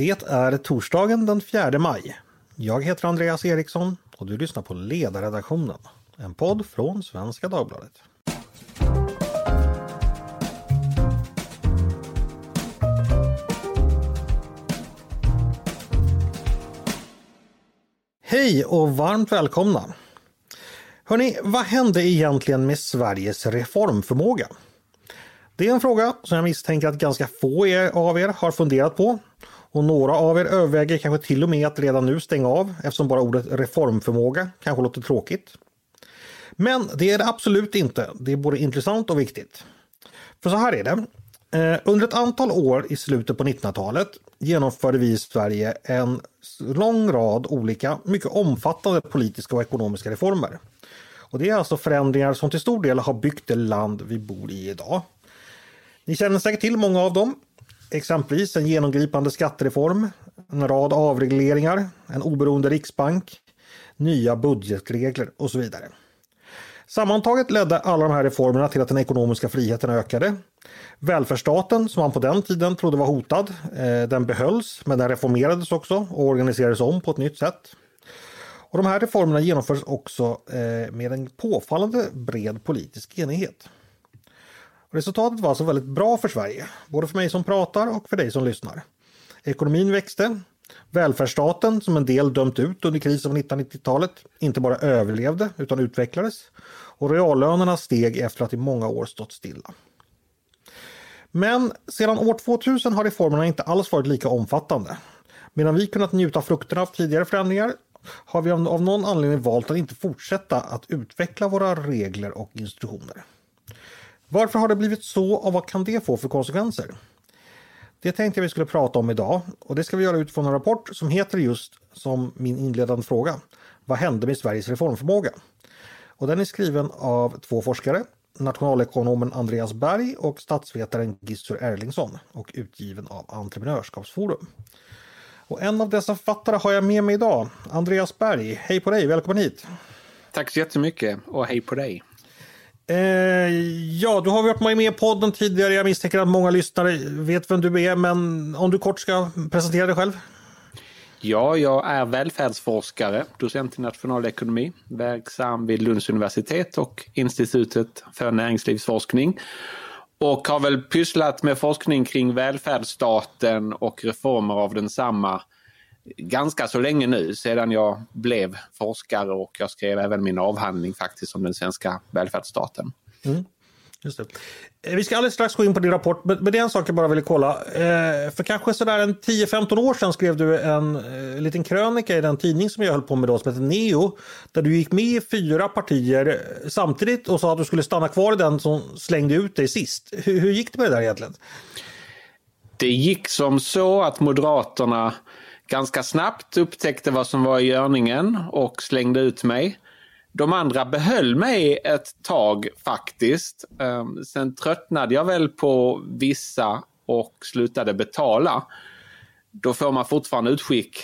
Det är torsdagen den 4 maj. Jag heter Andreas Eriksson och du lyssnar på Ledarredaktionen, en podd från Svenska Dagbladet. Hej och varmt välkomna! Hörni, vad hände egentligen med Sveriges reformförmåga? Det är en fråga som jag misstänker att ganska få av er har funderat på. Och några av er överväger kanske till och med att redan nu stänga av eftersom bara ordet reformförmåga kanske låter tråkigt. Men det är det absolut inte. Det är både intressant och viktigt. För så här är det. Eh, under ett antal år i slutet på 1900-talet genomförde vi i Sverige en lång rad olika, mycket omfattande politiska och ekonomiska reformer. Och Det är alltså förändringar som till stor del har byggt det land vi bor i idag. Ni känner säkert till många av dem. Exempelvis en genomgripande skattereform, en rad avregleringar, en oberoende riksbank, nya budgetregler och så vidare. Sammantaget ledde alla de här reformerna till att den ekonomiska friheten ökade. Välfärdsstaten, som man på den tiden trodde var hotad, eh, den behölls men den reformerades också och organiserades om på ett nytt sätt. Och De här reformerna genomfördes också eh, med en påfallande bred politisk enighet. Resultatet var alltså väldigt bra för Sverige, både för mig som pratar och för dig som lyssnar. Ekonomin växte, välfärdsstaten som en del dömt ut under krisen på 1990-talet inte bara överlevde utan utvecklades och reallönerna steg efter att i många år stått stilla. Men sedan år 2000 har reformerna inte alls varit lika omfattande. Medan vi kunnat njuta frukterna av tidigare förändringar har vi av någon anledning valt att inte fortsätta att utveckla våra regler och institutioner. Varför har det blivit så och vad kan det få för konsekvenser? Det tänkte jag vi skulle prata om idag och det ska vi göra utifrån en rapport som heter just som min inledande fråga. Vad hände med Sveriges reformförmåga? Och den är skriven av två forskare, nationalekonomen Andreas Berg och statsvetaren Gissur Erlingsson och utgiven av Entreprenörskapsforum. Och en av dessa författare har jag med mig idag, Andreas Berg. Hej på dig, välkommen hit! Tack så jättemycket och hej på dig! Eh, ja, du har varit med i podden tidigare. Jag misstänker att många lyssnare vet vem du är, men om du kort ska presentera dig själv? Ja, jag är välfärdsforskare, docent i nationalekonomi, verksam vid Lunds universitet och Institutet för näringslivsforskning. Och har väl pysslat med forskning kring välfärdsstaten och reformer av densamma ganska så länge nu sedan jag blev forskare och jag skrev även min avhandling faktiskt om den svenska välfärdsstaten. Mm. Just det. Eh, vi ska alldeles strax gå in på din rapport, men det är en sak jag bara ville kolla. Eh, för kanske sådär en 10-15 år sedan skrev du en eh, liten krönika i den tidning som jag höll på med då som heter Neo. Där du gick med i fyra partier samtidigt och sa att du skulle stanna kvar i den som slängde ut dig sist. Hur, hur gick det med det där egentligen? Det gick som så att Moderaterna ganska snabbt upptäckte vad som var i görningen och slängde ut mig. De andra behöll mig ett tag faktiskt. Ehm, sen tröttnade jag väl på vissa och slutade betala. Då får man fortfarande utskick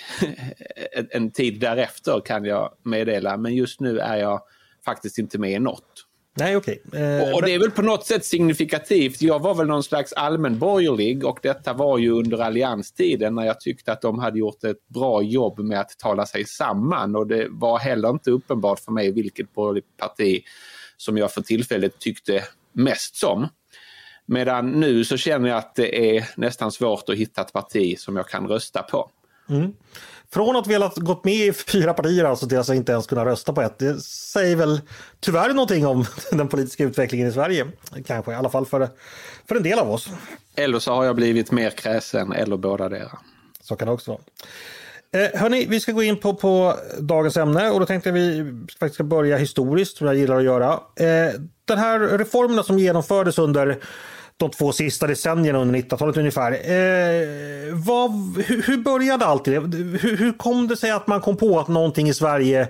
en tid därefter kan jag meddela. Men just nu är jag faktiskt inte med i något. Nej, okej. Okay. Eh, och, det är väl på något sätt signifikativt. Jag var väl någon slags allmänborgerlig och detta var ju under allianstiden när jag tyckte att de hade gjort ett bra jobb med att tala sig samman och det var heller inte uppenbart för mig vilket borgerligt parti som jag för tillfället tyckte mest som. Medan nu så känner jag att det är nästan svårt att hitta ett parti som jag kan rösta på. Mm. Från att velat gått med i fyra partier alltså till att inte ens kunna rösta på ett. Det säger väl tyvärr någonting om den politiska utvecklingen i Sverige. Kanske, i alla fall för, för en del av oss. Eller så har jag blivit mer kräsen eller båda dera. Så kan det också vara. Eh, hörni, vi ska gå in på, på dagens ämne och då tänkte vi faktiskt börja historiskt som jag gillar att göra. Eh, den här reformerna som genomfördes under de två sista decennierna under 1900-talet ungefär. Eh, vad, hur, hur, började allt det? Hur, hur, kom det sig att man kom på att någonting i Sverige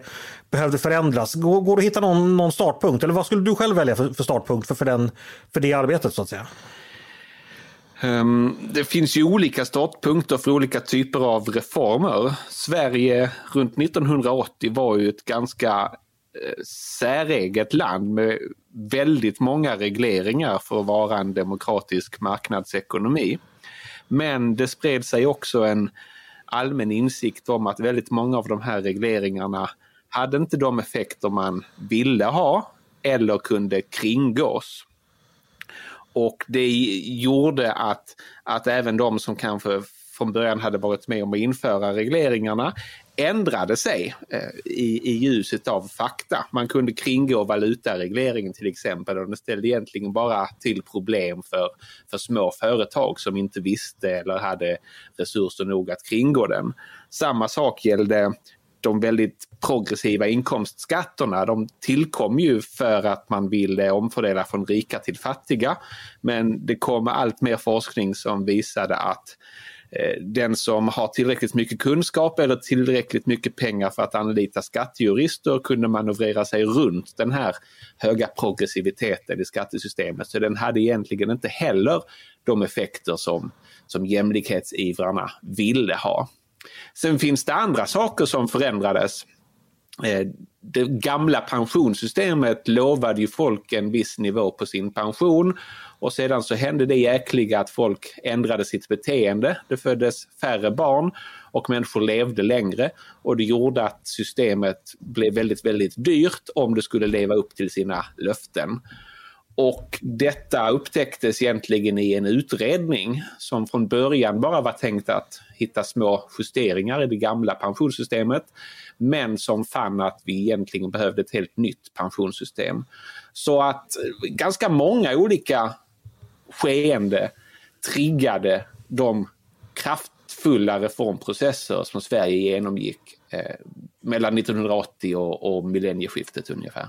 behövde förändras? Går, går det att hitta någon, någon startpunkt? Eller vad skulle du själv välja för, för startpunkt för, för, den, för det arbetet så att säga? Um, det finns ju olika startpunkter för olika typer av reformer. Sverige runt 1980 var ju ett ganska eh, säreget land med väldigt många regleringar för att vara en demokratisk marknadsekonomi. Men det spred sig också en allmän insikt om att väldigt många av de här regleringarna hade inte de effekter man ville ha eller kunde kringgås. Och det gjorde att, att även de som kanske från början hade varit med om att införa regleringarna ändrade sig eh, i, i ljuset av fakta. Man kunde kringgå valutaregleringen till exempel och det ställde egentligen bara till problem för, för små företag som inte visste eller hade resurser nog att kringgå den. Samma sak gällde de väldigt progressiva inkomstskatterna. De tillkom ju för att man ville omfördela från rika till fattiga. Men det kom allt mer forskning som visade att Eh, den som har tillräckligt mycket kunskap eller tillräckligt mycket pengar för att anlita skattejurister kunde manövrera sig runt den här höga progressiviteten i skattesystemet. Så den hade egentligen inte heller de effekter som, som jämlikhetsivrarna ville ha. Sen finns det andra saker som förändrades. Eh, det gamla pensionssystemet lovade ju folk en viss nivå på sin pension och sedan så hände det jäkliga att folk ändrade sitt beteende. Det föddes färre barn och människor levde längre och det gjorde att systemet blev väldigt, väldigt dyrt om det skulle leva upp till sina löften. Och detta upptäcktes egentligen i en utredning som från början bara var tänkt att hitta små justeringar i det gamla pensionssystemet men som fann att vi egentligen behövde ett helt nytt pensionssystem. Så att ganska många olika skeende triggade de kraftfulla reformprocesser som Sverige genomgick eh, mellan 1980 och, och millennieskiftet ungefär.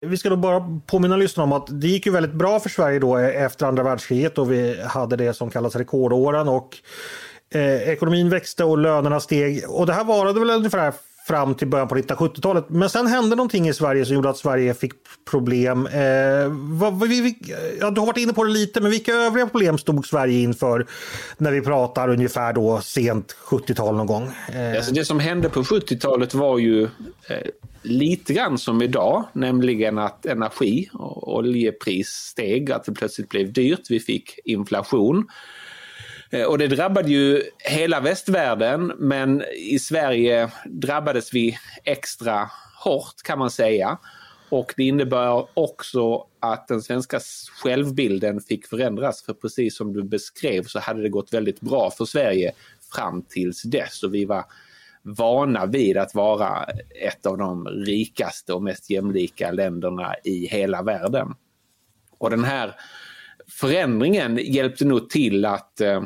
Vi ska då bara påminna lyssnarna om att det gick ju väldigt bra för Sverige då efter andra världskriget och vi hade det som kallas rekordåren och eh, ekonomin växte och lönerna steg. Och det här varade väl ungefär fram till början på 1970-talet. Men sen hände någonting i Sverige som gjorde att Sverige fick problem. Eh, vad, vi, ja, du har varit inne på det lite, men vilka övriga problem stod Sverige inför när vi pratar ungefär då sent 70-tal någon gång? Eh. Alltså det som hände på 70-talet var ju eh, lite grann som idag, nämligen att energi och oljepris steg, att det plötsligt blev dyrt. Vi fick inflation. Eh, och det drabbade ju hela västvärlden men i Sverige drabbades vi extra hårt kan man säga. Och det innebär också att den svenska självbilden fick förändras. För precis som du beskrev så hade det gått väldigt bra för Sverige fram tills dess. Och vi var vana vid att vara ett av de rikaste och mest jämlika länderna i hela världen. Och den här förändringen hjälpte nog till att eh,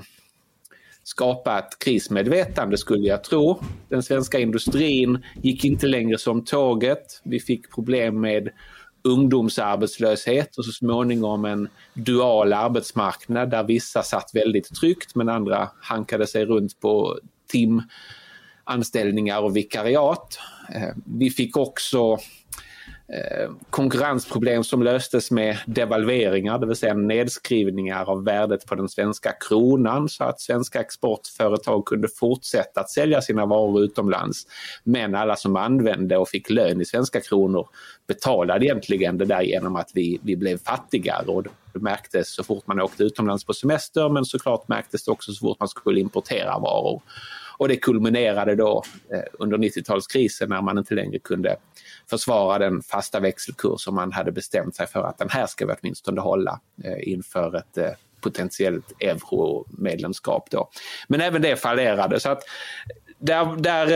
skapa ett krismedvetande skulle jag tro. Den svenska industrin gick inte längre som tåget. Vi fick problem med ungdomsarbetslöshet och så småningom en dual arbetsmarknad där vissa satt väldigt tryggt men andra hankade sig runt på timanställningar och vikariat. Eh, vi fick också Eh, konkurrensproblem som löstes med devalveringar, det vill säga nedskrivningar av värdet på den svenska kronan så att svenska exportföretag kunde fortsätta att sälja sina varor utomlands. Men alla som använde och fick lön i svenska kronor betalade egentligen det där genom att vi, vi blev fattigare och det märktes så fort man åkte utomlands på semester men såklart märktes det också så fort man skulle importera varor. Och det kulminerade då eh, under 90-talskrisen när man inte längre kunde försvara den fasta växelkurs som man hade bestämt sig för att den här ska vi åtminstone hålla eh, inför ett eh, potentiellt euromedlemskap. Då. Men även det fallerade. Så att där, där,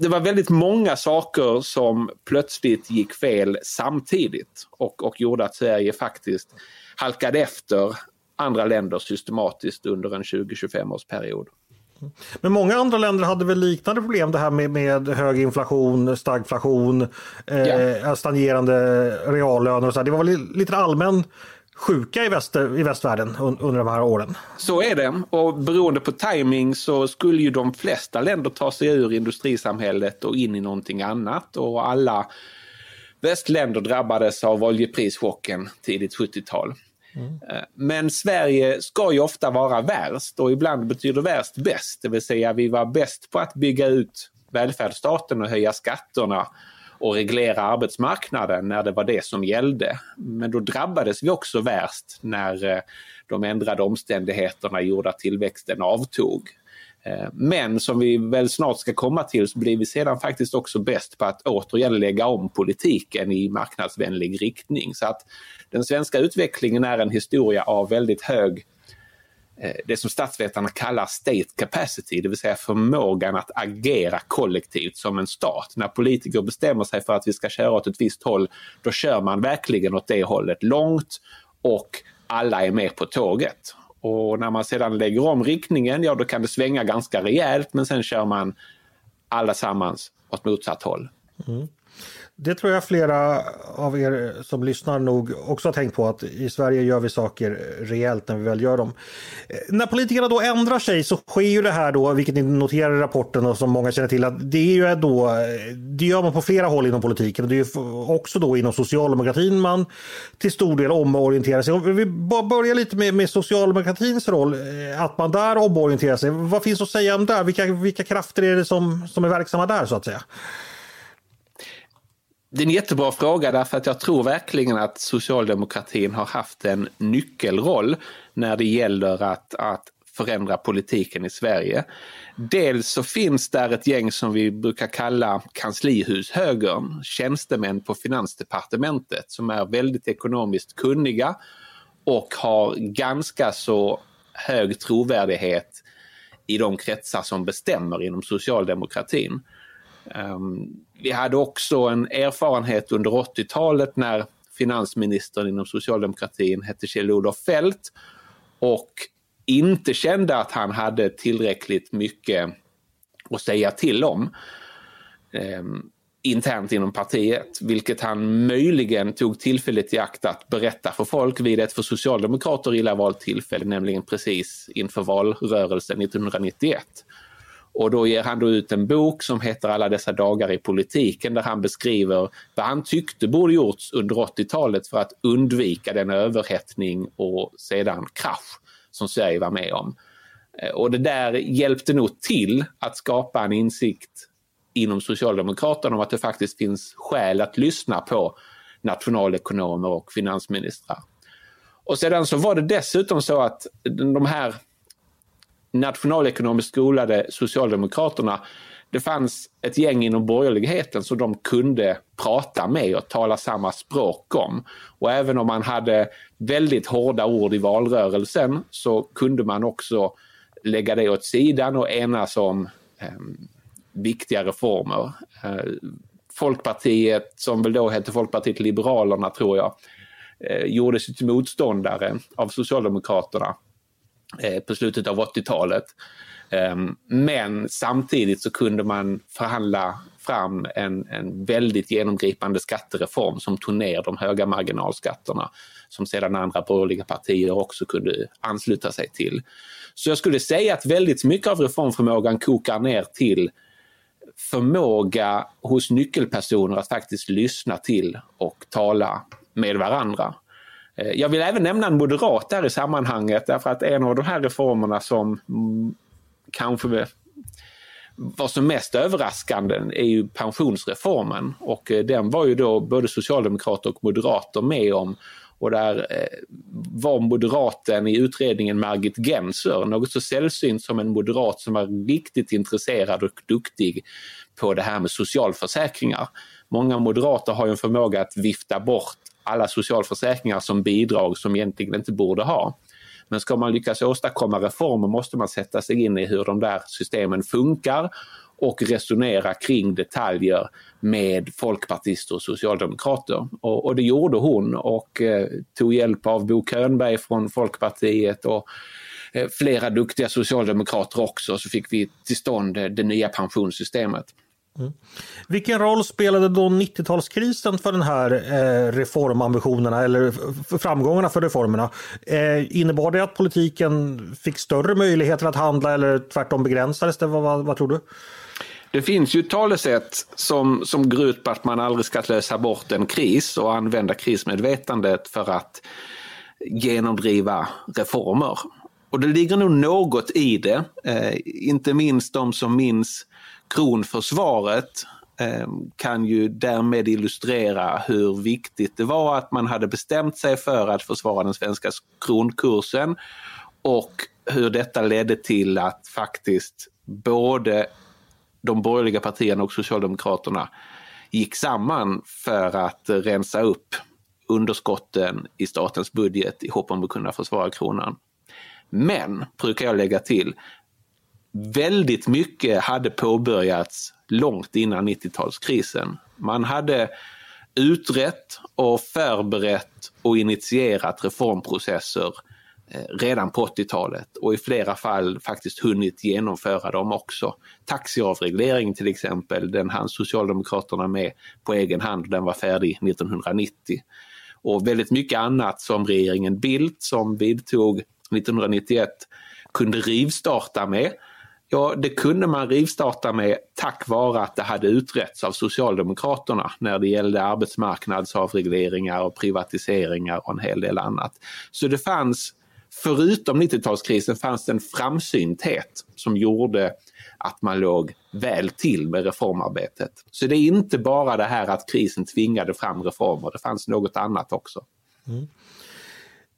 det var väldigt många saker som plötsligt gick fel samtidigt och, och gjorde att Sverige faktiskt halkade efter andra länder systematiskt under en 20-25 års period. Men många andra länder hade väl liknande problem det här med, med hög inflation, stagflation, eh, ja. stagnerande reallöner och så. Här. Det var väl lite allmän sjuka i, väst, i västvärlden under de här åren. Så är det och beroende på timing så skulle ju de flesta länder ta sig ur industrisamhället och in i någonting annat och alla västländer drabbades av oljeprischocken tidigt 70-tal. Mm. Men Sverige ska ju ofta vara värst och ibland betyder värst bäst, det vill säga vi var bäst på att bygga ut välfärdsstaten och höja skatterna och reglera arbetsmarknaden när det var det som gällde. Men då drabbades vi också värst när eh, de ändrade omständigheterna gjorde att tillväxten avtog. Eh, men som vi väl snart ska komma till så blir vi sedan faktiskt också bäst på att återigen lägga om politiken i marknadsvänlig riktning. Så att den svenska utvecklingen är en historia av väldigt hög eh, det som statsvetarna kallar state capacity, det vill säga förmågan att agera kollektivt som en stat. När politiker bestämmer sig för att vi ska köra åt ett visst håll, då kör man verkligen åt det hållet långt och alla är med på tåget. Och när man sedan lägger om riktningen, ja då kan det svänga ganska rejält men sen kör man allesammans åt motsatt håll. Mm. Det tror jag flera av er som lyssnar nog också har tänkt på att i Sverige gör vi saker rejält när vi väl gör dem. Eh, när politikerna då ändrar sig så sker ju det här då, vilket ni noterar i rapporten och som många känner till, att det är ju då, eh, det gör man på flera håll inom politiken och det är också då inom socialdemokratin man till stor del omorienterar sig. Om vi börjar lite med, med socialdemokratins roll, eh, att man där omorienterar sig. Vad finns att säga om det? Vilka, vilka krafter är det som, som är verksamma där så att säga? Det är en jättebra fråga därför att jag tror verkligen att socialdemokratin har haft en nyckelroll när det gäller att, att förändra politiken i Sverige. Dels så finns där ett gäng som vi brukar kalla kanslihushögern, tjänstemän på finansdepartementet som är väldigt ekonomiskt kunniga och har ganska så hög trovärdighet i de kretsar som bestämmer inom socialdemokratin. Ehm, vi hade också en erfarenhet under 80-talet när finansministern inom socialdemokratin hette Kjell-Olof Feldt och inte kände att han hade tillräckligt mycket att säga till om eh, internt inom partiet, vilket han möjligen tog tillfället i akt att berätta för folk vid ett för socialdemokrater illa valt tillfälle, nämligen precis inför valrörelsen 1991. Och då ger han då ut en bok som heter Alla dessa dagar i politiken där han beskriver vad han tyckte borde gjorts under 80-talet för att undvika den överhettning och sedan krasch som Sverige var med om. Eh, och det där hjälpte nog till att skapa en insikt inom Socialdemokraterna om att det faktiskt finns skäl att lyssna på nationalekonomer och finansministrar. Och sedan så var det dessutom så att de här nationalekonomiskt skolade Socialdemokraterna det fanns ett gäng inom borgerligheten som de kunde prata med och tala samma språk om. Och även om man hade väldigt hårda ord i valrörelsen så kunde man också lägga det åt sidan och enas om eh, viktiga reformer. Eh, Folkpartiet, som väl då hette Folkpartiet Liberalerna tror jag, eh, gjorde sig till motståndare av Socialdemokraterna Eh, på slutet av 80-talet. Ehm, men samtidigt så kunde man förhandla fram en, en väldigt genomgripande skattereform som tog ner de höga marginalskatterna som sedan andra borgerliga partier också kunde ansluta sig till. Så jag skulle säga att väldigt mycket av reformförmågan kokar ner till förmåga hos nyckelpersoner att faktiskt lyssna till och tala med varandra. Eh, jag vill även nämna en moderat där i sammanhanget därför att en av de här reformerna som mm, kanske var som mest överraskande är ju pensionsreformen och eh, den var ju då både socialdemokrater och moderater med om och där eh, var moderaten i utredningen Margit Genser, något så sällsynt som en moderat som var riktigt intresserad och duktig på det här med socialförsäkringar. Många moderater har ju en förmåga att vifta bort alla socialförsäkringar som bidrag som egentligen inte borde ha. Men ska man lyckas åstadkomma reformer måste man sätta sig in i hur de där systemen funkar och resonera kring detaljer med folkpartister och socialdemokrater. Och, och det gjorde hon och eh, tog hjälp av Bo Könberg från Folkpartiet och eh, flera duktiga socialdemokrater också så fick vi till stånd eh, det nya pensionssystemet. Mm. Vilken roll spelade då 90-talskrisen för den här eh, reformambitionerna eller framgångarna för reformerna? Eh, innebar det att politiken fick större möjligheter att handla eller tvärtom begränsades det? Vad, vad, vad tror du? Det finns ju talesätt som, som går ut på att man aldrig ska lösa bort en kris och använda krismedvetandet för att genomdriva reformer. Och det ligger nog något i det, eh, inte minst de som minns kronförsvaret eh, kan ju därmed illustrera hur viktigt det var att man hade bestämt sig för att försvara den svenska kronkursen och hur detta ledde till att faktiskt både de borgerliga partierna och Socialdemokraterna gick samman för att rensa upp underskotten i statens budget i hopp om att kunna försvara kronan. Men, brukar jag lägga till, väldigt mycket hade påbörjats långt innan 90-talskrisen. Man hade utrett och förberett och initierat reformprocesser eh, redan på 80-talet och i flera fall faktiskt hunnit genomföra dem också. Taxiavreglering till exempel, den hann Socialdemokraterna med på egen hand. Den var färdig 1990. Och väldigt mycket annat som regeringen Bildt som vidtog 1991 kunde rivstarta med. Ja, det kunde man rivstarta med tack vare att det hade utretts av Socialdemokraterna när det gällde arbetsmarknadsavregleringar och privatiseringar och en hel del annat. Så det fanns förutom 90-talskrisen fanns det en framsynthet som gjorde att man låg väl till med reformarbetet. Så det är inte bara det här att krisen tvingade fram reformer, det fanns något annat också. Mm.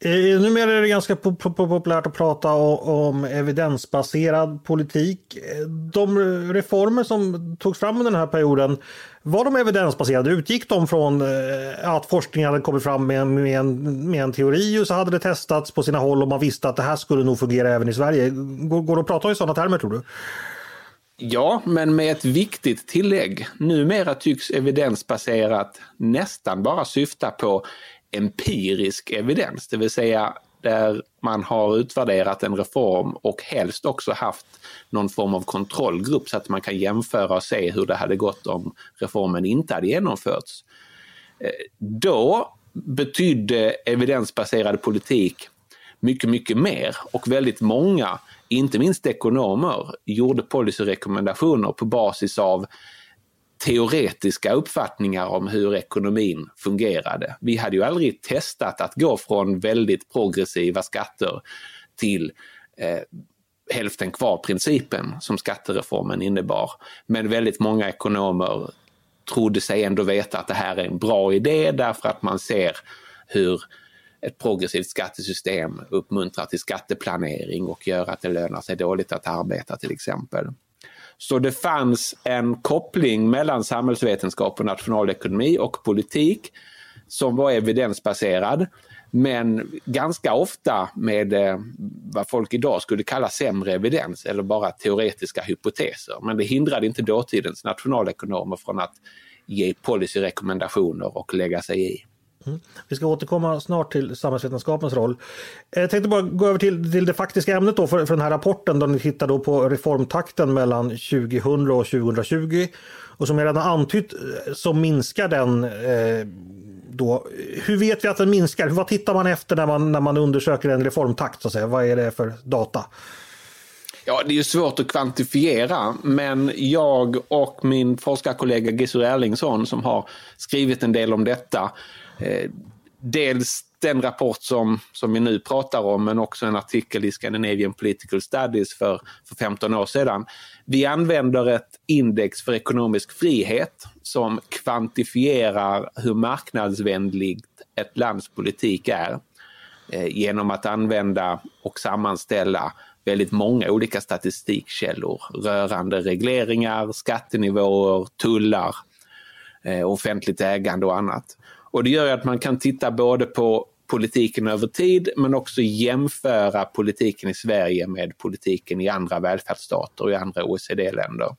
Eh, numera är det ganska populärt att prata om evidensbaserad politik. Eh, de reformer som togs fram under den här perioden, var de evidensbaserade? Utgick de från eh, att forskningen hade kommit fram med, med, en, med en teori och så hade det testats på sina håll och man visste att det här skulle nog fungera även i Sverige? Går, går det att prata i sådana termer tror du? Ja, men med ett viktigt tillägg. Numera tycks evidensbaserat nästan bara syfta på empirisk evidens, det vill säga där man har utvärderat en reform och helst också haft någon form av kontrollgrupp så att man kan jämföra och se hur det hade gått om reformen inte hade genomförts. Eh, då betydde evidensbaserad politik mycket, mycket mer och väldigt många, inte minst ekonomer, gjorde policyrekommendationer på basis av teoretiska uppfattningar om hur ekonomin fungerade. Vi hade ju aldrig testat att gå från väldigt progressiva skatter till eh, hälften kvar-principen som skattereformen innebar. Men väldigt många ekonomer trodde sig ändå veta att det här är en bra idé därför att man ser hur ett progressivt skattesystem uppmuntrar till skatteplanering och gör att det lönar sig dåligt att arbeta till exempel. Så det fanns en koppling mellan samhällsvetenskap och nationalekonomi och politik som var evidensbaserad. Men ganska ofta med eh, vad folk idag skulle kalla sämre evidens eller bara teoretiska hypoteser. Men det hindrade inte dåtidens nationalekonomer från att ge policyrekommendationer och lägga sig i. Mm. Vi ska återkomma snart till samhällsvetenskapens roll. Jag tänkte bara gå över till, till det faktiska ämnet då för, för den här rapporten där ni tittar då på reformtakten mellan 2000 och 2020. Och som jag redan antytt eh, så minskar den eh, då. Hur vet vi att den minskar? Vad tittar man efter när man, när man undersöker en reformtakt? Så att säga? Vad är det för data? Ja, det är ju svårt att kvantifiera, men jag och min forskarkollega Gisur Erlingsson som har skrivit en del om detta Eh, dels den rapport som, som vi nu pratar om men också en artikel i Scandinavian Political Studies för, för 15 år sedan. Vi använder ett index för ekonomisk frihet som kvantifierar hur marknadsvänligt ett lands politik är eh, genom att använda och sammanställa väldigt många olika statistikkällor rörande regleringar, skattenivåer, tullar, eh, offentligt ägande och annat. Och det gör att man kan titta både på politiken över tid men också jämföra politiken i Sverige med politiken i andra välfärdsstater och i andra OECD-länder.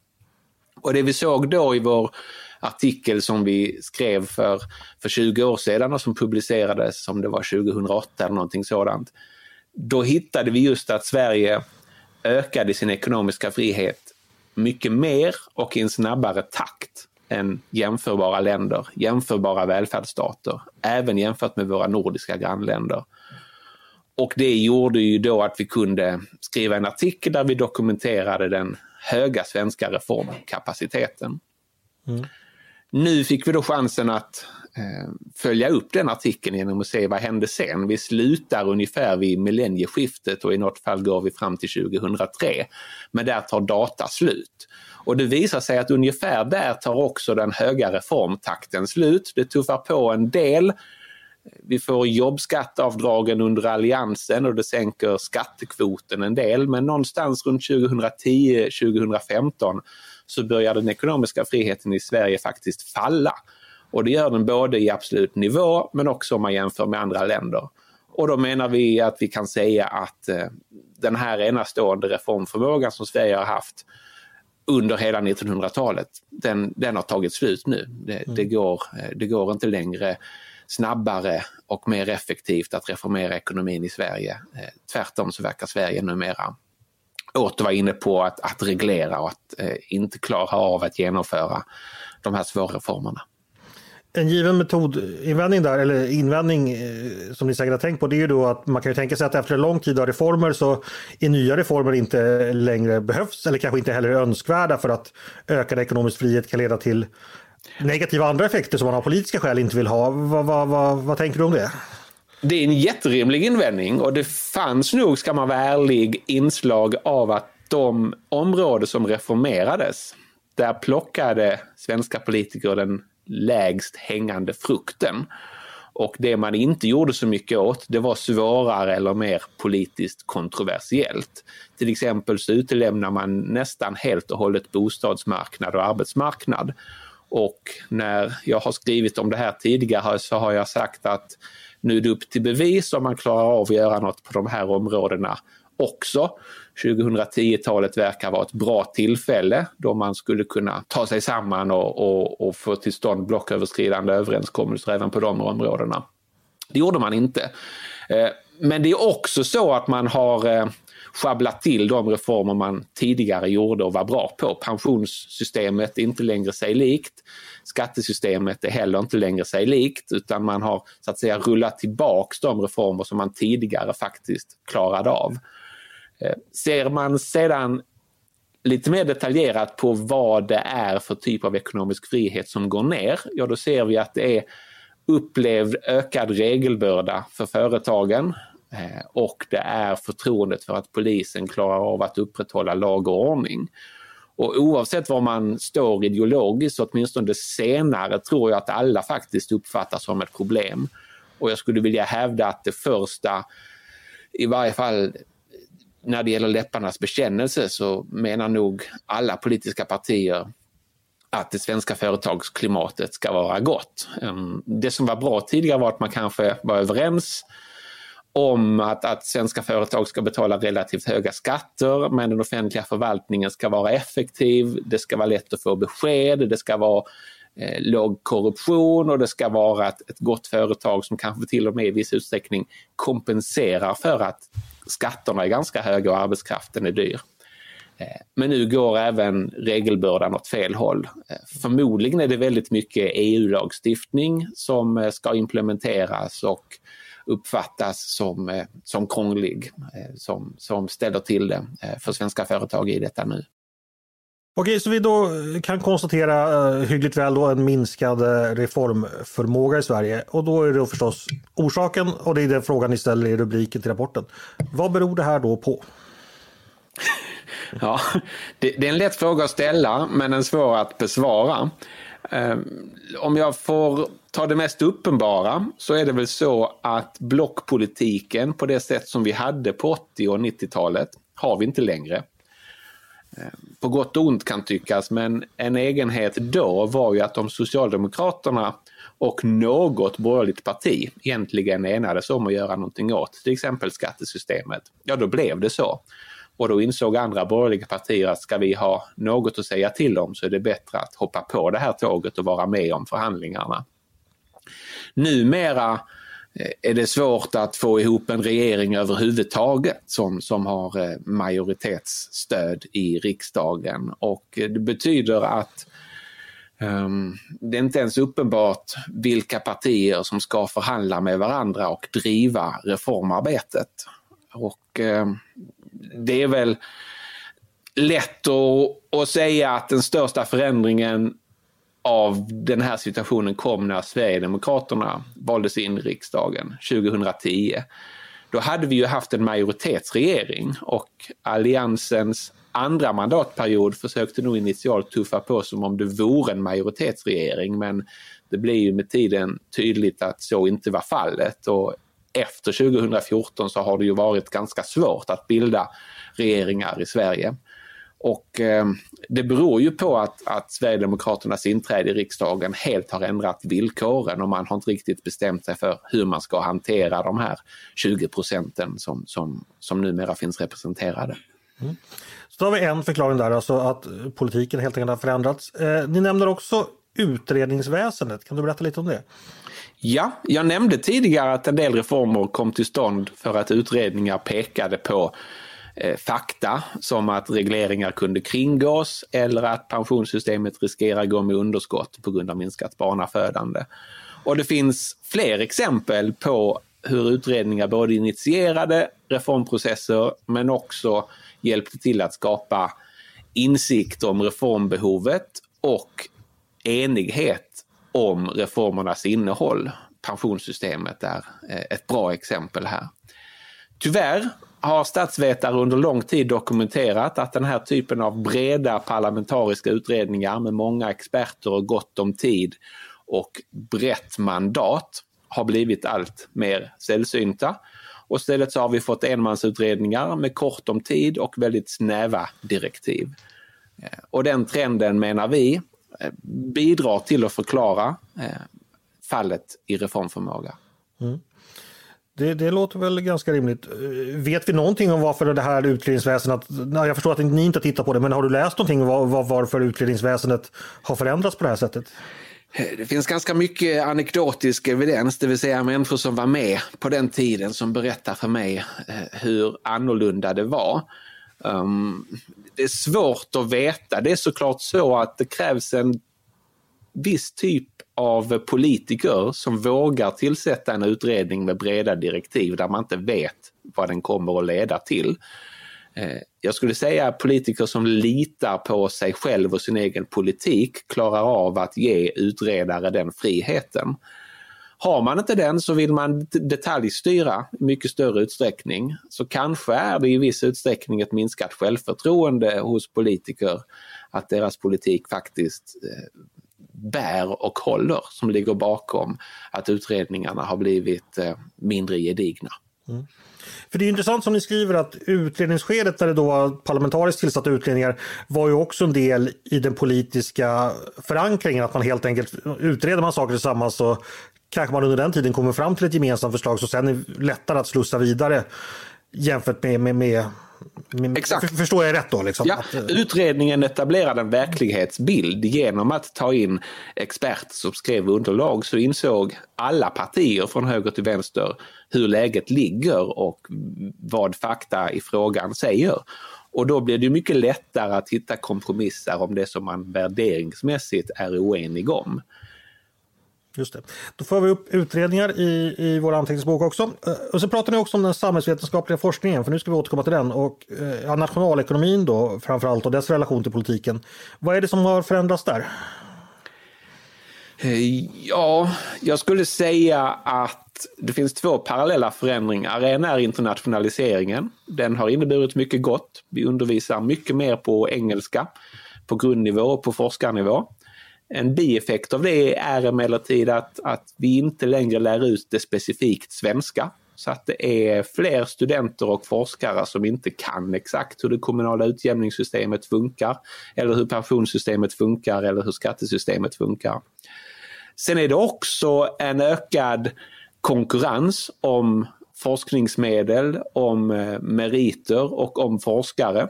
Och det vi såg då i vår artikel som vi skrev för, för 20 år sedan och som publicerades som det var 2008 eller någonting sådant. Då hittade vi just att Sverige ökade sin ekonomiska frihet mycket mer och i en snabbare takt jämförbara länder, jämförbara välfärdsstater, även jämfört med våra nordiska grannländer. Och det gjorde ju då att vi kunde skriva en artikel där vi dokumenterade den höga svenska reformkapaciteten. Mm. Nu fick vi då chansen att Eh, följa upp den artikeln genom att se vad hände sen. Vi slutar ungefär vid millennieskiftet och i något fall går vi fram till 2003. Men där tar data slut. Och det visar sig att ungefär där tar också den höga reformtakten slut. Det tuffar på en del. Vi får jobbskatteavdragen under alliansen och det sänker skattekvoten en del. Men någonstans runt 2010-2015 så börjar den ekonomiska friheten i Sverige faktiskt falla. Och det gör den både i absolut nivå men också om man jämför med andra länder. Och då menar vi att vi kan säga att eh, den här enastående reformförmågan som Sverige har haft under hela 1900-talet, den, den har tagit slut nu. Det, mm. det, går, eh, det går inte längre snabbare och mer effektivt att reformera ekonomin i Sverige. Eh, tvärtom så verkar Sverige numera åter vara inne på att, att reglera och att eh, inte klara av att genomföra de här svåra reformerna. En given metodinvändning där, eller invändning eh, som ni säkert har tänkt på, det är ju då att man kan ju tänka sig att efter en lång tid av reformer så är nya reformer inte längre behövs eller kanske inte heller önskvärda för att ökad ekonomisk frihet kan leda till negativa andra effekter som man av politiska skäl inte vill ha. Vad, vad, vad, vad tänker du om det? Det är en jätterimlig invändning och det fanns nog, ska man vara ärlig, inslag av att de områden som reformerades, där plockade svenska politiker den lägst hängande frukten. Och det man inte gjorde så mycket åt, det var svårare eller mer politiskt kontroversiellt. Till exempel så utelämnar man nästan helt och hållet bostadsmarknad och arbetsmarknad. Och när jag har skrivit om det här tidigare så har jag sagt att nu är det upp till bevis om man klarar av att göra något på de här områdena också. 2010-talet verkar vara ett bra tillfälle då man skulle kunna ta sig samman och, och, och få till stånd blocköverskridande överenskommelser även på de områdena. Det gjorde man inte. Eh, men det är också så att man har eh, sjabblat till de reformer man tidigare gjorde och var bra på. Pensionssystemet är inte längre sig likt. Skattesystemet är heller inte längre sig likt utan man har så att säga rullat tillbaks de reformer som man tidigare faktiskt klarade av. Eh, ser man sedan lite mer detaljerat på vad det är för typ av ekonomisk frihet som går ner, ja då ser vi att det är upplevd ökad regelbörda för företagen eh, och det är förtroendet för att polisen klarar av att upprätthålla lag och ordning. Och oavsett var man står ideologiskt, åtminstone det senare, tror jag att alla faktiskt uppfattar som ett problem. Och jag skulle vilja hävda att det första, i varje fall när det gäller läpparnas bekännelse så menar nog alla politiska partier att det svenska företagsklimatet ska vara gott. Ehm, det som var bra tidigare var att man kanske var överens om att, att svenska företag ska betala relativt höga skatter men den offentliga förvaltningen ska vara effektiv, det ska vara lätt att få besked, det ska vara eh, låg korruption och det ska vara ett, ett gott företag som kanske till och med i viss utsträckning kompenserar för att skatterna är ganska höga och arbetskraften är dyr. Eh, men nu går även regelbördan åt fel håll. Eh, förmodligen är det väldigt mycket EU-lagstiftning som eh, ska implementeras och uppfattas som, som krånglig, som, som ställer till det för svenska företag i detta nu. Okej, så vi då eh, kan konstatera uh, hyggligt väl då en minskad eh, reformförmåga i Sverige. Och då är det då förstås orsaken och det är den frågan ni ställer i rubriken till rapporten. Vad beror det här då på? Ja, det, det, är en lätt fråga att ställa men en svår att besvara. Um, om jag får ta det mest uppenbara så är det väl så att blockpolitiken på det sätt som vi hade på 80 och 90-talet har vi inte längre. Eh, på gott och ont kan tyckas, men en egenhet då var ju att om Socialdemokraterna och något borgerligt parti egentligen enades om att göra någonting åt till exempel skattesystemet, ja då blev det så. Och då insåg andra borgerliga partier att ska vi ha något att säga till om så är det bättre att hoppa på det här tåget och vara med om förhandlingarna. Numera Eh, är det svårt att få ihop en regering överhuvudtaget som, som har eh, majoritetsstöd i riksdagen och eh, det betyder att um, det är inte ens uppenbart vilka partier som ska förhandla med varandra och driva reformarbetet. Och um, det är väl lätt att, att säga att den största förändringen av den här situationen kom när Sverigedemokraterna valdes in i riksdagen 2010. Då hade vi ju haft en majoritetsregering och Alliansens andra mandatperiod försökte nog initialt tuffa på som om det vore en majoritetsregering men det blev ju med tiden tydligt att så inte var fallet och efter 2014 så har det ju varit ganska svårt att bilda regeringar i Sverige. Och eh, det beror ju på att, att Sverigedemokraternas inträde i riksdagen helt har ändrat villkoren och man har inte riktigt bestämt sig för hur man ska hantera de här 20 procenten som, som, som numera finns representerade. Mm. Så då har vi en förklaring där, alltså att politiken helt enkelt har förändrats. Eh, ni nämner också utredningsväsendet, kan du berätta lite om det? Ja, jag nämnde tidigare att en del reformer kom till stånd för att utredningar pekade på Eh, fakta som att regleringar kunde kringgås eller att pensionssystemet riskerar gå med underskott på grund av minskat barnafödande. Och det finns fler exempel på hur utredningar både initierade reformprocesser men också hjälpte till att skapa insikt om reformbehovet och enighet om reformernas innehåll. Pensionssystemet är eh, ett bra exempel här. Tyvärr har statsvetare under lång tid dokumenterat att den här typen av breda parlamentariska utredningar med många experter och gott om tid och brett mandat har blivit allt mer sällsynta. Och istället så har vi fått enmansutredningar med kort om tid och väldigt snäva direktiv. Eh, och den trenden menar vi eh, bidrar till att förklara eh, fallet i reformförmåga. Mm. Det, det, låter väl ganska rimligt. Eh, vet vi någonting om varför det här utredningsväsendet, jag förstår att ni inte tittar på det, men har du läst någonting om var, var, varför utredningsväsendet har förändrats på det här sättet? Eh, det finns ganska mycket anekdotisk evidens, det vill säga människor som var med på den tiden som berättar för mig eh, hur annorlunda det var. Um, det är svårt att veta. Det är såklart så att det krävs en viss typ av politiker som vågar tillsätta en utredning med breda direktiv där man inte vet vad den kommer att leda till. Eh, jag skulle säga politiker som litar på sig själv och sin egen politik klarar av att ge utredare den friheten. Har man inte den så vill man detaljstyra i mycket större utsträckning. Så kanske är det i viss utsträckning ett minskat självförtroende hos politiker att deras politik faktiskt eh, bär och håller som ligger bakom att utredningarna har blivit eh, mindre gedigna. Mm. För det är intressant som ni skriver att utredningsskedet där det då var parlamentariskt tillsatta utredningar var ju också en del i den politiska förankringen att man helt enkelt utreder man saker tillsammans så kanske man under den tiden kommer fram till ett gemensamt förslag som sen är lättare att slussa vidare jämfört med, med, med Exakt. Förstår jag rätt då? Liksom? Ja, att, eh, utredningen etablerade en verklighetsbild genom att ta in experter som skrev underlag så insåg alla partier från höger till vänster hur läget ligger och vad fakta i frågan säger. Och då blir det mycket lättare att hitta kompromisser om det som man värderingsmässigt är oenig om. Just det. Då får vi upp utredningar i, i vår anteckningsbok också. Eh, och så pratar ni också om den samhällsvetenskapliga forskningen, för nu ska vi återkomma till den. Och eh, ja, nationalekonomin då framförallt och dess relation till politiken. Vad är det som har förändrats där? Eh, ja, jag skulle säga att det finns två parallella förändringar. En är internationaliseringen. Den har inneburit mycket gott. Vi undervisar mycket mer på engelska på grundnivå och på forskarnivå. En bieffekt av det är emellertid att, att vi inte längre lär ut det specifikt svenska. Så att det är fler studenter och forskare som inte kan exakt hur det kommunala utjämningssystemet funkar eller hur pensionssystemet funkar eller hur skattesystemet funkar. Sen är det också en ökad konkurrens om forskningsmedel, om eh, meriter och om forskare.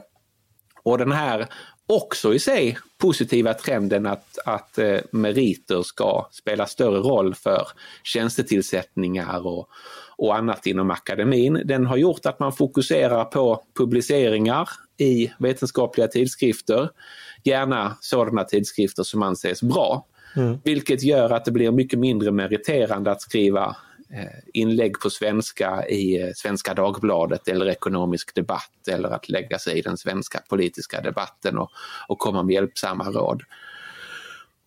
Och den här också i sig positiva trenden att, att eh, meriter ska spela större roll för tjänstetillsättningar och, och annat inom akademin. Den har gjort att man fokuserar på publiceringar i vetenskapliga tidskrifter, gärna sådana tidskrifter som anses bra. Mm. Vilket gör att det blir mycket mindre meriterande att skriva Eh, inlägg på svenska i eh, Svenska Dagbladet eller Ekonomisk Debatt eller att lägga sig i den svenska politiska debatten och, och komma med hjälpsamma råd.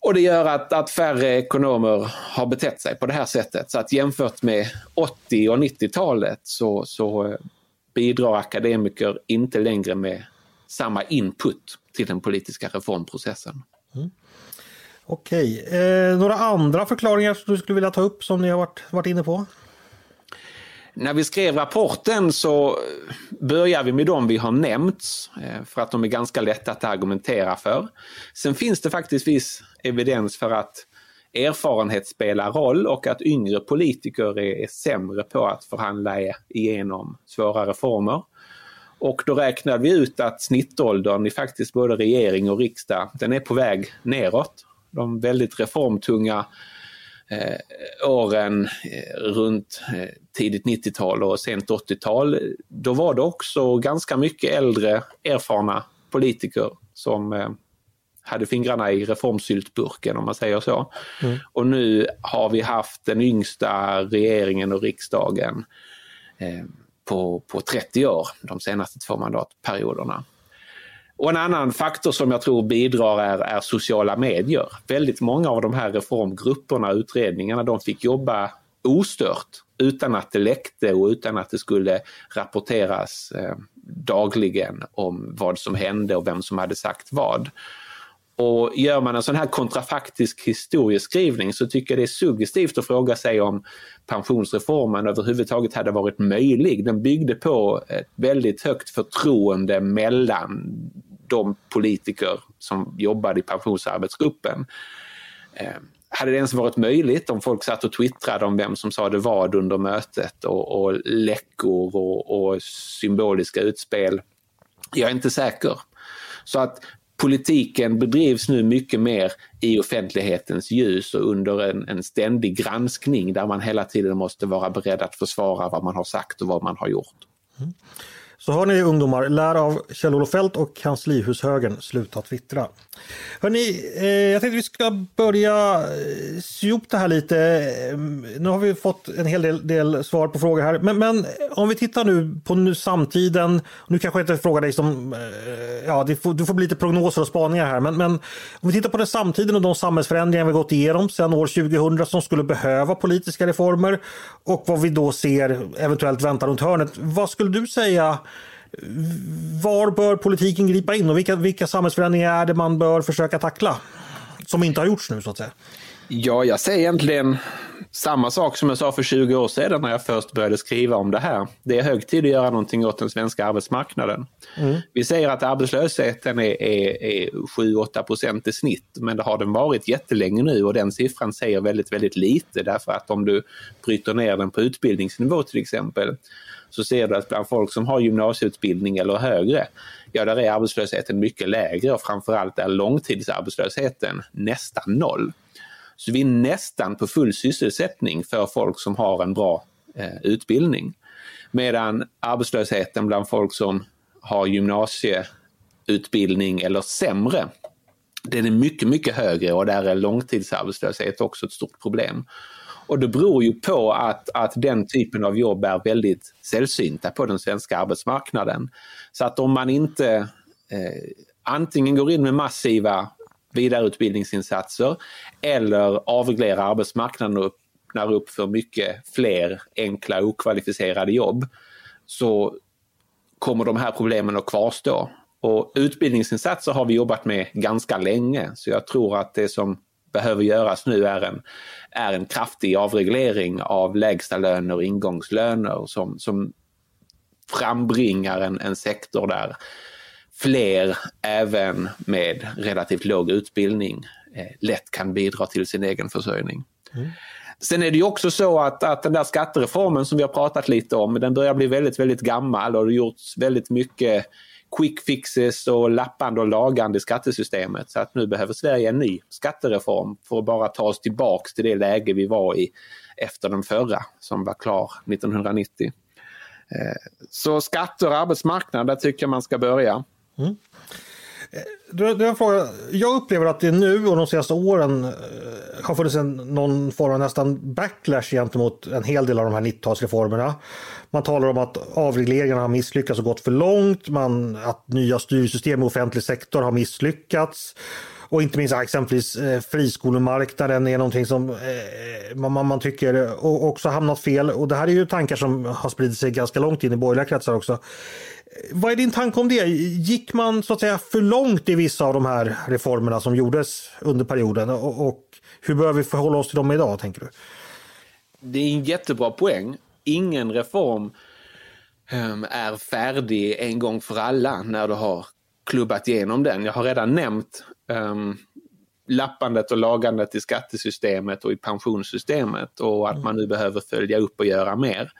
Och det gör att, att färre ekonomer har betett sig på det här sättet. Så att jämfört med 80 och 90-talet så, så eh, bidrar akademiker inte längre med samma input till den politiska reformprocessen. Mm. Okej, eh, några andra förklaringar som du skulle vilja ta upp som ni har varit, varit inne på? När vi skrev rapporten så börjar vi med de vi har nämnt eh, för att de är ganska lätta att argumentera för. Sen finns det faktiskt viss evidens för att erfarenhet spelar roll och att yngre politiker är, är sämre på att förhandla igenom svåra reformer. Och då räknade vi ut att snittåldern i faktiskt både regering och riksdag, den är på väg neråt de väldigt reformtunga eh, åren eh, runt eh, tidigt 90-tal och sent 80-tal, då var det också ganska mycket äldre erfarna politiker som eh, hade fingrarna i reformsyltburken om man säger så. Mm. Och nu har vi haft den yngsta regeringen och riksdagen eh, på, på 30 år, de senaste två mandatperioderna. Och en annan faktor som jag tror bidrar är, är, sociala medier. Väldigt många av de här reformgrupperna, utredningarna, de fick jobba ostört utan att det läckte och utan att det skulle rapporteras eh, dagligen om vad som hände och vem som hade sagt vad. Och gör man en sån här kontrafaktisk historieskrivning så tycker jag det är suggestivt att fråga sig om pensionsreformen överhuvudtaget hade varit möjlig. Den byggde på ett väldigt högt förtroende mellan de politiker som jobbade i pensionsarbetsgruppen. Eh, hade det ens varit möjligt om folk satt och twittrade om vem som sa det vad under mötet och, och läckor och, och symboliska utspel? Jag är inte säker. Så att politiken bedrivs nu mycket mer i offentlighetens ljus och under en, en ständig granskning där man hela tiden måste vara beredd att försvara vad man har sagt och vad man har gjort. Mm. Så hör ni ungdomar, lär av Kjell-Olof Feldt och kanslihushögern, sluta twittra. Hörni, eh, jag tänkte vi ska börja eh, sy ihop det här lite. Eh, nu har vi fått en hel del, del svar på frågor här. Men, men, eh, om vi tittar nu på nu samtiden. Nu kanske jag inte frågar dig som... Eh, ja, du får, du får bli lite prognoser och spaningar här. Men, men om vi tittar på den samtiden och de samhällsförändringar vi gått igenom sedan år 2000 som skulle behöva politiska reformer och vad vi då ser eventuellt väntar runt hörnet. Vad skulle du säga var bör politiken gripa in och vilka, vilka samhällsförändringar är det man bör försöka tackla? Som inte har gjorts nu så att säga. Ja, jag säger egentligen samma sak som jag sa för 20 år sedan när jag först började skriva om det här. Det är hög tid att göra någonting åt den svenska arbetsmarknaden. Mm. Vi säger att arbetslösheten är, är, är 7-8 procent i snitt, men det har den varit jättelänge nu och den siffran säger väldigt, väldigt lite därför att om du bryter ner den på utbildningsnivå till exempel så ser du att bland folk som har gymnasieutbildning eller högre, ja där är arbetslösheten mycket lägre och framförallt är långtidsarbetslösheten nästan noll. Så vi är nästan på full sysselsättning för folk som har en bra eh, utbildning. Medan arbetslösheten bland folk som har gymnasieutbildning eller sämre, den är mycket, mycket högre och där är långtidsarbetslöshet också ett stort problem. Och det beror ju på att, att den typen av jobb är väldigt sällsynta på den svenska arbetsmarknaden. Så att om man inte eh, antingen går in med massiva vidareutbildningsinsatser eller avreglerar arbetsmarknaden och öppnar upp för mycket fler enkla okvalificerade jobb så kommer de här problemen att kvarstå. Och utbildningsinsatser har vi jobbat med ganska länge så jag tror att det som behöver göras nu är en, är en kraftig avreglering av lägstalöner och ingångslöner som, som frambringar en, en sektor där fler, även med relativt låg utbildning, eh, lätt kan bidra till sin egen försörjning. Mm. Sen är det ju också så att, att den där skattereformen som vi har pratat lite om, den börjar bli väldigt, väldigt gammal och det har gjorts väldigt mycket quick fixes och lappande och lagande i skattesystemet. Så att nu behöver Sverige en ny skattereform för att bara ta oss tillbaks till det läge vi var i efter den förra som var klar 1990. Eh, så skatter och arbetsmarknad, där tycker jag man ska börja. Mm. Du, du, fråga. Jag upplever att det nu och de senaste åren eh, har funnits en, någon form av nästan backlash gentemot en hel del av de här 90-talsreformerna. Man talar om att avregleringarna har misslyckats och gått för långt, man, att nya styrsystem i offentlig sektor har misslyckats. Och inte minst exempelvis eh, friskolemarknaden är någonting som eh, man, man tycker eh, också hamnat fel. Och det här är ju tankar som har spridit sig ganska långt in i borgerliga kretsar också. Eh, vad är din tanke om det? Gick man så att säga för långt i vissa av de här reformerna som gjordes under perioden? Och, och hur bör vi förhålla oss till dem idag, tänker du? Det är en jättebra poäng. Ingen reform ehm, är färdig en gång för alla när du har klubbat igenom den. Jag har redan nämnt um, lappandet och lagandet i skattesystemet och i pensionssystemet och att man nu behöver följa upp och göra mer.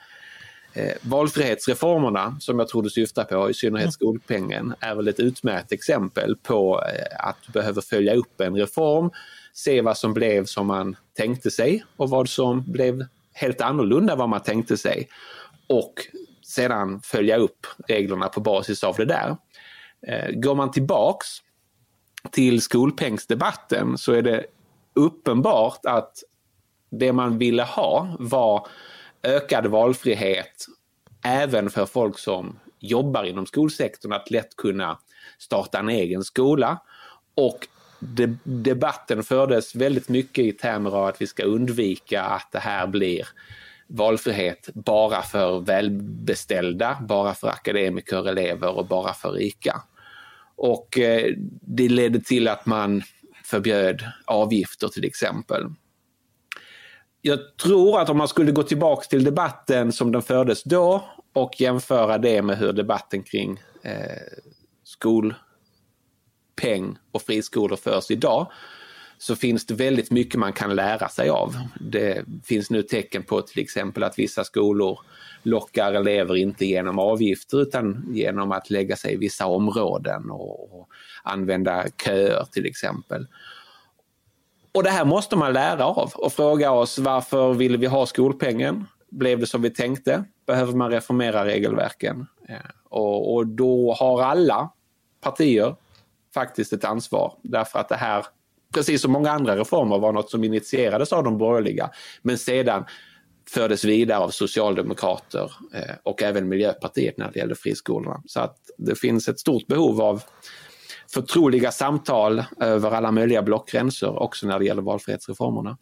Eh, valfrihetsreformerna som jag tror du syftar på, i synnerhet skolpengen, är väl ett utmärkt exempel på eh, att du behöver följa upp en reform, se vad som blev som man tänkte sig och vad som blev helt annorlunda vad man tänkte sig. Och sedan följa upp reglerna på basis av det där. Eh, går man tillbaks till skolpengsdebatten så är det uppenbart att det man ville ha var ökad valfrihet även för folk som jobbar inom skolsektorn att lätt kunna starta en egen skola. Och de, debatten fördes väldigt mycket i termer av att vi ska undvika att det här blir valfrihet bara för välbeställda, bara för akademiker, elever och bara för rika. Och eh, det ledde till att man förbjöd avgifter till exempel. Jag tror att om man skulle gå tillbaks till debatten som den fördes då och jämföra det med hur debatten kring eh, skolpeng och friskolor förs idag så finns det väldigt mycket man kan lära sig av. Det finns nu tecken på till exempel att vissa skolor lockar elever inte genom avgifter utan genom att lägga sig i vissa områden och, använda köer till exempel. Och det här måste man lära av och fråga oss varför vill vi ha skolpengen? Blev det som vi tänkte? Behöver man reformera regelverken? Eh, och, och då har alla partier faktiskt ett ansvar därför att det här, precis som många andra reformer, var något som initierades av de borgerliga men sedan fördes vidare av socialdemokrater eh, och även Miljöpartiet när det gäller friskolorna. Så att det finns ett stort behov av förtroliga samtal över alla möjliga blockgränser också när det gäller valfrihetsreformerna.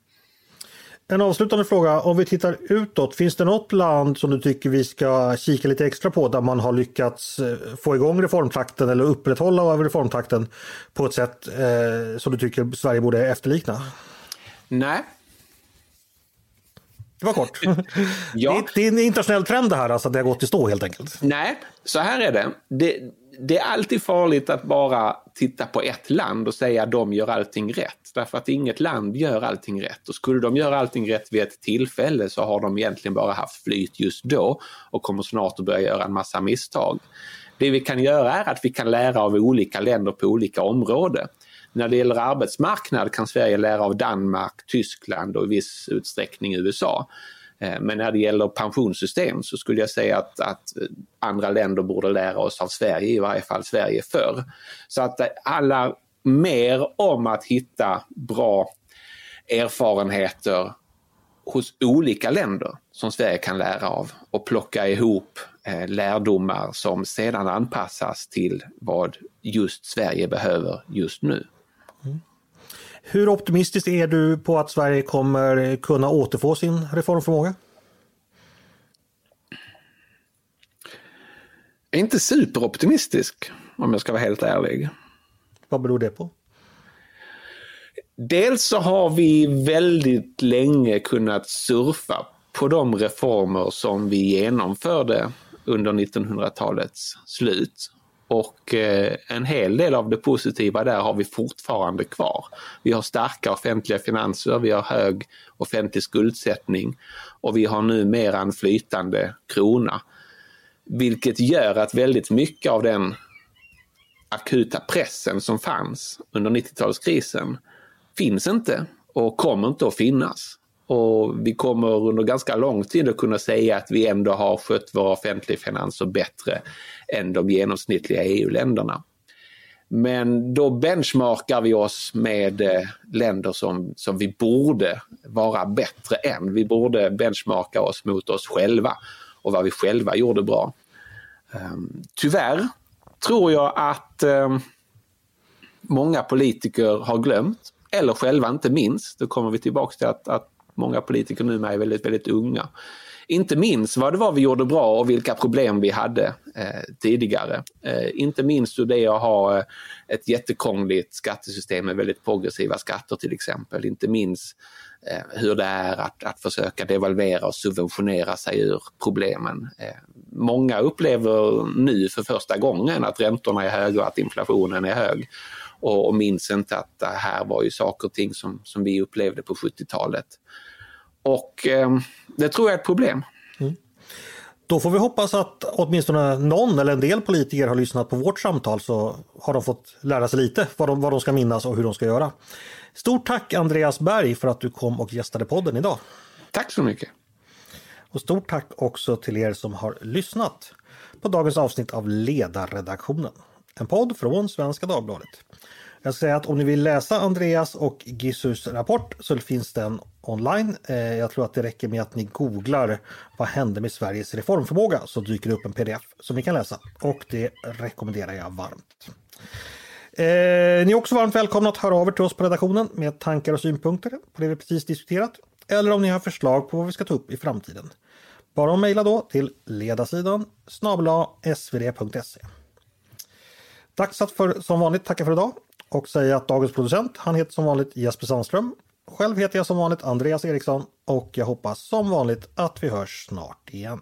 En avslutande fråga, om vi tittar utåt, finns det något land som du tycker vi ska kika lite extra på där man har lyckats eh, få igång reformtakten eller upprätthålla reformtakten på ett sätt eh, som du tycker Sverige borde efterlikna? Nej. Det var kort. ja. det, är en internationell trend det här, alltså att det har gått i stå helt enkelt. Nej, så här är det. det det är alltid farligt att bara titta på ett land och säga att de gör allting rätt. Därför att inget land gör allting rätt. Och skulle de göra allting rätt vid ett tillfälle så har de egentligen bara haft flyt just då och kommer snart att börja göra en massa misstag. Det vi kan göra är att vi kan lära av olika länder på olika områden. När det gäller arbetsmarknad kan Sverige lära av Danmark, Tyskland och i viss utsträckning USA. Eh, men när det gäller pensionssystem så skulle jag säga att, att, eh, andra länder borde lära oss av Sverige, i varje fall Sverige förr. Så att eh, alla mer om att hitta bra erfarenheter hos olika länder som Sverige kan lära av och plocka ihop lärdomar som sedan anpassas till vad just Sverige behöver just nu. Hur optimistisk är du på att Sverige kommer kunna återfå sin reformförmåga? Inte superoptimistisk om jag ska vara helt ärlig. Vad beror det på? Dels så har vi väldigt länge kunnat surfa på de reformer som vi genomförde under 1900-talets slut. Och eh, en hel del av det positiva där har vi fortfarande kvar. Vi har starka offentliga finanser, vi har hög offentlig skuldsättning och vi har numera en flytande krona. Vilket gör att väldigt mycket av den akuta pressen som fanns under 90-talskrisen finns inte och kommer inte att finnas. Och vi kommer under ganska lång tid att kunna säga att vi ändå har skött våra offentliga finanser bättre än de genomsnittliga EU-länderna. Men då benchmarkar vi oss med eh, länder som, som vi borde vara bättre än. Vi borde benchmarka oss mot oss själva och vad vi själva gjorde bra. Ehm, tyvärr tror jag att ehm, många politiker har glömt eller själva inte minns. Då kommer vi tillbaka till att, att många politiker numera är väldigt, väldigt unga. Inte minst vad det var vi gjorde bra och vilka problem vi hade eh, tidigare. Eh, inte minst hur det är att ha eh, ett jättekrångligt skattesystem med väldigt progressiva skatter till exempel. Inte minst eh, hur det är att, att försöka devalvera och subventionera sig ur problemen. Eh, många upplever nu för första gången att räntorna är höga och att inflationen är hög och, och minns inte att det här var ju saker och ting som, som vi upplevde på 70-talet. Och eh, det tror jag är ett problem. Mm. Då får vi hoppas att åtminstone någon eller en del politiker har lyssnat på vårt samtal så har de fått lära sig lite vad de, vad de ska minnas och hur de ska göra. Stort tack Andreas Berg för att du kom och gästade podden idag. Tack så mycket. Och stort tack också till er som har lyssnat på dagens avsnitt av Ledarredaktionen. En podd från Svenska Dagbladet. Jag ska säga att om ni vill läsa Andreas och Gissus rapport så finns den online. Eh, jag tror att det räcker med att ni googlar vad hände med Sveriges reformförmåga så dyker det upp en pdf som ni kan läsa och det rekommenderar jag varmt. Eh, ni är också varmt välkomna att höra av er till oss på redaktionen med tankar och synpunkter på det vi precis diskuterat eller om ni har förslag på vad vi ska ta upp i framtiden. Bara att mejla då till ledarsidan snabla svd.se. Dags att för, som vanligt tacka för idag och säga att dagens producent, han heter som vanligt Jesper Sandström. Själv heter jag som vanligt Andreas Eriksson och jag hoppas som vanligt att vi hörs snart igen.